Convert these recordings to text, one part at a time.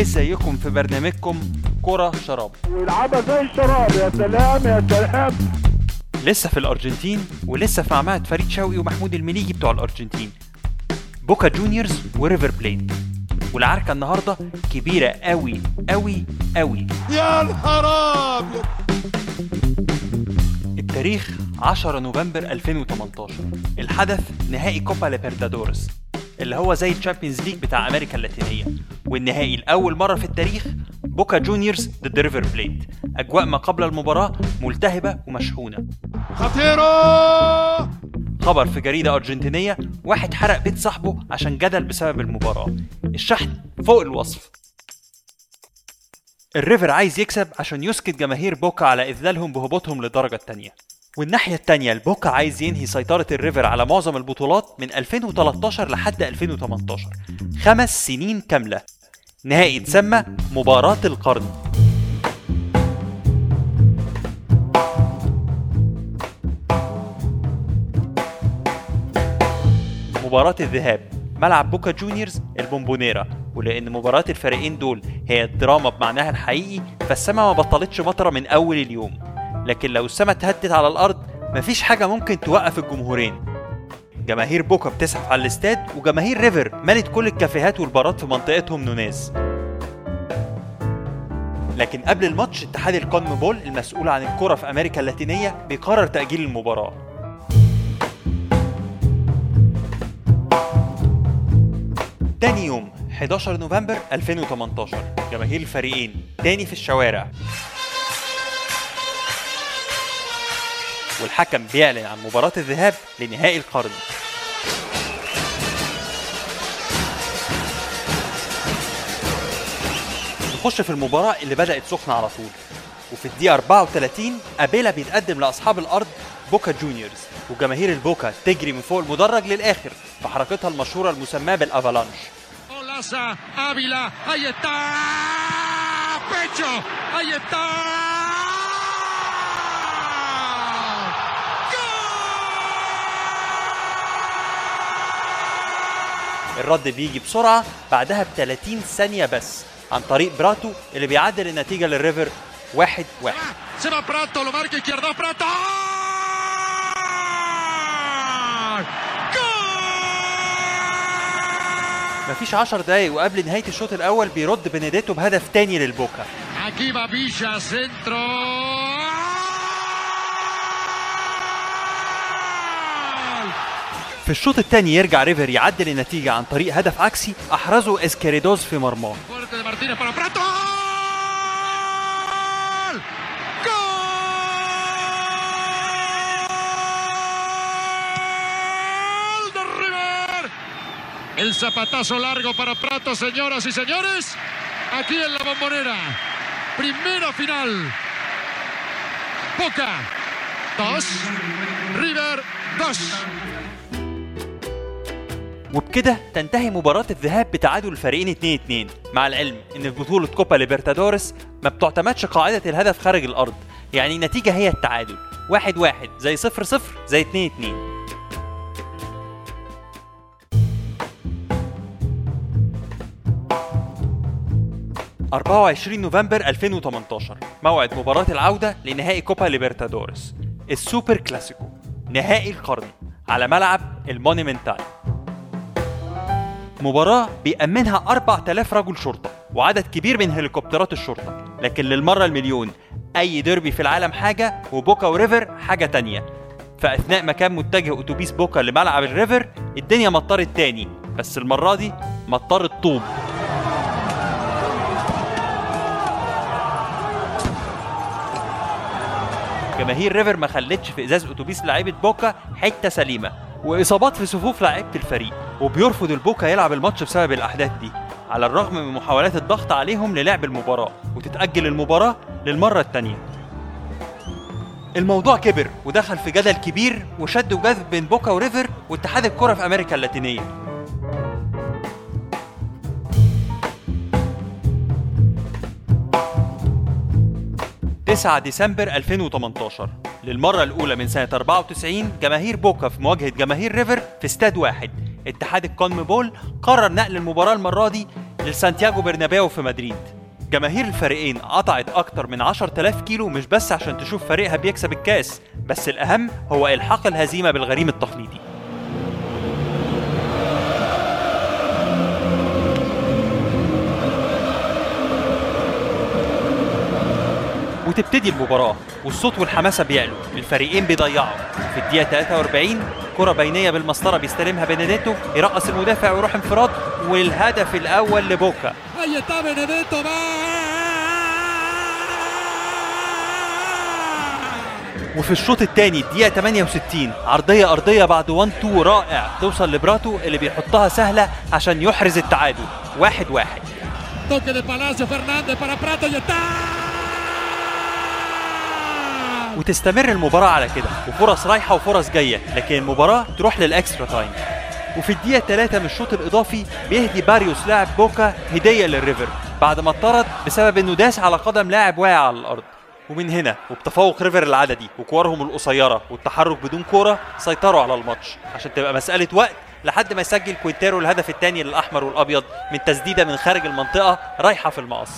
ازيكم في برنامجكم كرة شراب؟ ويلعبها زي الشراب يا سلام يا سلام. لسه في الأرجنتين ولسه في معمعة فريد شوقي ومحمود المليجي بتوع الأرجنتين. بوكا جونيورز وريفر بليت. والعركة النهاردة كبيرة قوي قوي قوي يا نهار أبيض! التاريخ 10 نوفمبر 2018 الحدث نهائي كوبا ليبرتادورس اللي هو زي ال Champions League بتاع أمريكا اللاتينية. والنهائي لأول مرة في التاريخ بوكا جونيورز ضد ريفر بليت. أجواء ما قبل المباراة ملتهبة ومشحونة. خطيرة! خبر في جريدة أرجنتينية واحد حرق بيت صاحبه عشان جدل بسبب المباراة. الشحن فوق الوصف. الريفر عايز يكسب عشان يسكت جماهير بوكا على إذلالهم بهبوطهم للدرجة الثانية والناحية التانية البوكا عايز ينهي سيطرة الريفر على معظم البطولات من 2013 لحد 2018 خمس سنين كاملة. نهائي اتسمى مباراة القرن. مباراة الذهاب ملعب بوكا جونيورز البومبونيرا. ولأن مباراة الفريقين دول هي الدراما بمعناها الحقيقي فالسما ما بطلتش مطرة من أول اليوم. لكن لو السما اتهدت على الأرض مفيش حاجة ممكن توقف الجمهورين. جماهير بوكا بتزحف على الاستاد وجماهير ريفر ملت كل الكافيهات والبارات في منطقتهم نونيز لكن قبل الماتش اتحاد الكونميبول المسؤول عن الكرة في أمريكا اللاتينية بيقرر تأجيل المباراة. تاني يوم 11 نوفمبر 2018 جماهير الفريقين تاني في الشوارع. والحكم بيعلن عن مباراة الذهاب لنهائي القرن نخش في المباراة اللي بدأت سخنة على طول وفي الدقيقة 34 أبيلا بيتقدم لأصحاب الأرض بوكا جونيورز وجماهير البوكا تجري من فوق المدرج للآخر في حركتها المشهورة المسماة بالأفالانش. Pecho, ahí está. الرد بيجي بسرعة بعدها ب 30 ثانية بس عن طريق براتو اللي بيعدل النتيجة للريفر واحد واحد. Se va Prato, lo marca izquierda Prato. مفيش 10 دقايق وقبل نهاية الشوط الأول بيرد بنديتو بهدف تاني للبوكا. Aquí va Villa, في الشوط الثاني يرجع ريفر يعدل النتيجة عن طريق هدف عكسي أحرزه اسكاريدوز في مرماه Fuerte de Martínez para Prato. ¡Gol de River! El zapatazo largo para Prato, señoras y señores. Aquí en la bombonera. Primera final. Boca 2. River 2. وبكده تنتهي مباراة الذهاب بتعادل الفريقين 2-2 مع العلم إن في بطولة كوبا ليبرتادورس ما بتعتمدش قاعدة الهدف خارج الأرض. يعني النتيجة هي التعادل. واحد واحد زي صفر صفر زي اتنين اتنين. أربعة وعشرين نوفمبر 2018 موعد مباراة العودة لنهائي كوبا ليبرتادورس السوبر كلاسيكو نهائي القرن على ملعب المونيمنتال. مباراة بيأمنها 4000 رجل شرطة وعدد كبير من هليكوبترات الشرطة. لكن للمرة المليون أي ديربي في العالم حاجة وبوكا وريفر حاجة تانية. فأثناء ما كان متجه أتوبيس بوكا لملعب الريفر الدنيا مطرت تاني. بس المرة دي مطرت طوب. جماهير ريفر ما خلتش في إزاز أتوبيس لعيبة بوكا حتة سليمة. وإصابات في صفوف لعيبة الفريق. وبيرفض البوكا يلعب الماتش بسبب الأحداث دي على الرغم من محاولات الضغط عليهم للعب المباراة وتتأجل المباراة للمرة الثانية الموضوع كبر ودخل في جدل كبير وشد وجذب بين بوكا وريفر واتحاد الكرة في أمريكا اللاتينية. 9 ديسمبر 2018 للمرة الأولى من سنة 94 جماهير بوكا في مواجهة جماهير ريفر في استاد واحد. اتحاد الكونميبول قرر نقل المباراة المرة دي لسانتياغو برنابيو في مدريد. جماهير الفريقين قطعت أكتر من 10000 كيلو مش بس عشان تشوف فريقها بيكسب الكاس بس الأهم هو إلحاق الهزيمة بالغريم التقليدي. وتبتدي المباراة والصوت والحماسة بيعلوا الفريقين بيضيعوا. في الدقيقة 43 كرة بينية بالمسطرة. بيستلمها بينيديتو يرقص المدافع ويروح انفراد. والهدف الأول لبوكا. وفي الشوط الثاني الدقيقة 68 عرضية أرضية بعد 1 2 رائع توصل لبراتو اللي بيحطها سهلة عشان يحرز التعادل. واحد واحد. وتستمر المباراة على كده. وفرص رايحة وفرص جاية لكن المباراة تروح لل extra time. وفي الدقيقة 3 من الشوط الإضافي بيهدي باريوس لاعب بوكا هدية للريفر بعد ما اتطرد بسبب إنه داس على قدم لاعب واقع على الأرض. ومن هنا وبتفوق ريفر العددي وكورهم القصيرة والتحرك بدون كورة سيطروا على الماتش. عشان تبقى مسألة وقت لحد ما يسجل كوينتيرو الهدف الثاني للأحمر والأبيض من تسديدة من خارج المنطقة رايحة في المقص.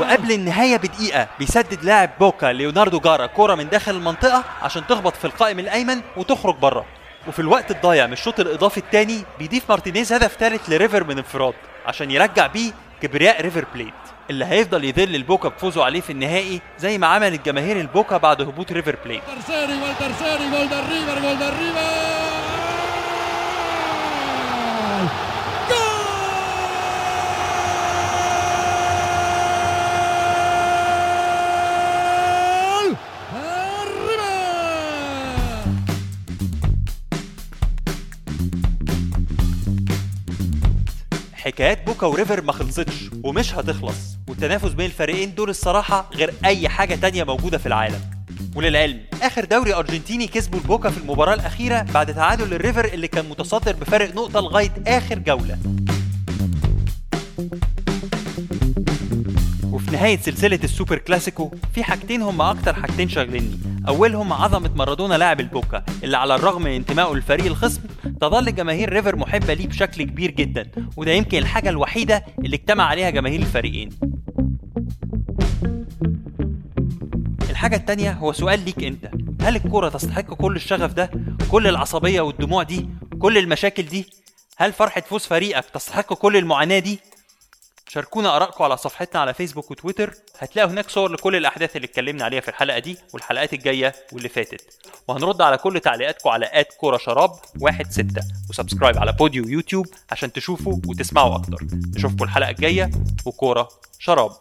وقبل النهاية بدقيقة بيسدد لاعب بوكا ليوناردو جارا كرة من داخل المنطقة عشان تخبط في القائم الأيمن وتخرج بره. وفي الوقت الضايع من الشوط الإضافي الثاني بيضيف مارتينيز هدف ثالث لريفر من انفراد عشان يرجع بيه كبرياء ريفر بليت اللي هيفضل يذل البوكا بفوزه عليه في النهائي زي ما عملت جماهير البوكا بعد هبوط ريفر بليت. حكايات بوكا وريفر ما خلصتش ومش هتخلص. والتنافس بين الفريقين دول الصراحة غير أي حاجة تانية موجودة في العالم. وللعلم آخر دوري أرجنتيني كسبوا البوكا في المباراة الأخيرة بعد تعادل الريفر اللي كان متصدر بفارق نقطة لغاية آخر جولة. وفي نهاية سلسلة السوبر كلاسيكو في حاجتين هم أكتر حاجتين شاغليني. أولهم عظمة مارادونا لاعب البوكا اللي على الرغم من انتمائه للفريق الخصم تظل جماهير ريفر محبة ليه بشكل كبير جدا وده يمكن الحاجة الوحيدة اللي اجتمع عليها جماهير الفريقين. الحاجة التانية هو سؤال ليك أنت هل الكرة تستحق كل الشغف ده كل العصبية والدموع دي كل المشاكل دي؟ هل فرحة فوز فريقك تستحق كل المعاناة دي؟ شاركونا آرائكم على صفحتنا على فيسبوك وتويتر. هتلاقوا هناك صور لكل الأحداث اللي اتكلمنا عليها في الحلقة دي والحلقات الجاية واللي فاتت. وهنرد على كل تعليقاتكم على at كورة شراب واحد ستة. و subscribe على بوديو يوتيوب عشان تشوفوا وتسمعوا أكتر. نشوفكم الحلقة الجاية وكورة شراب.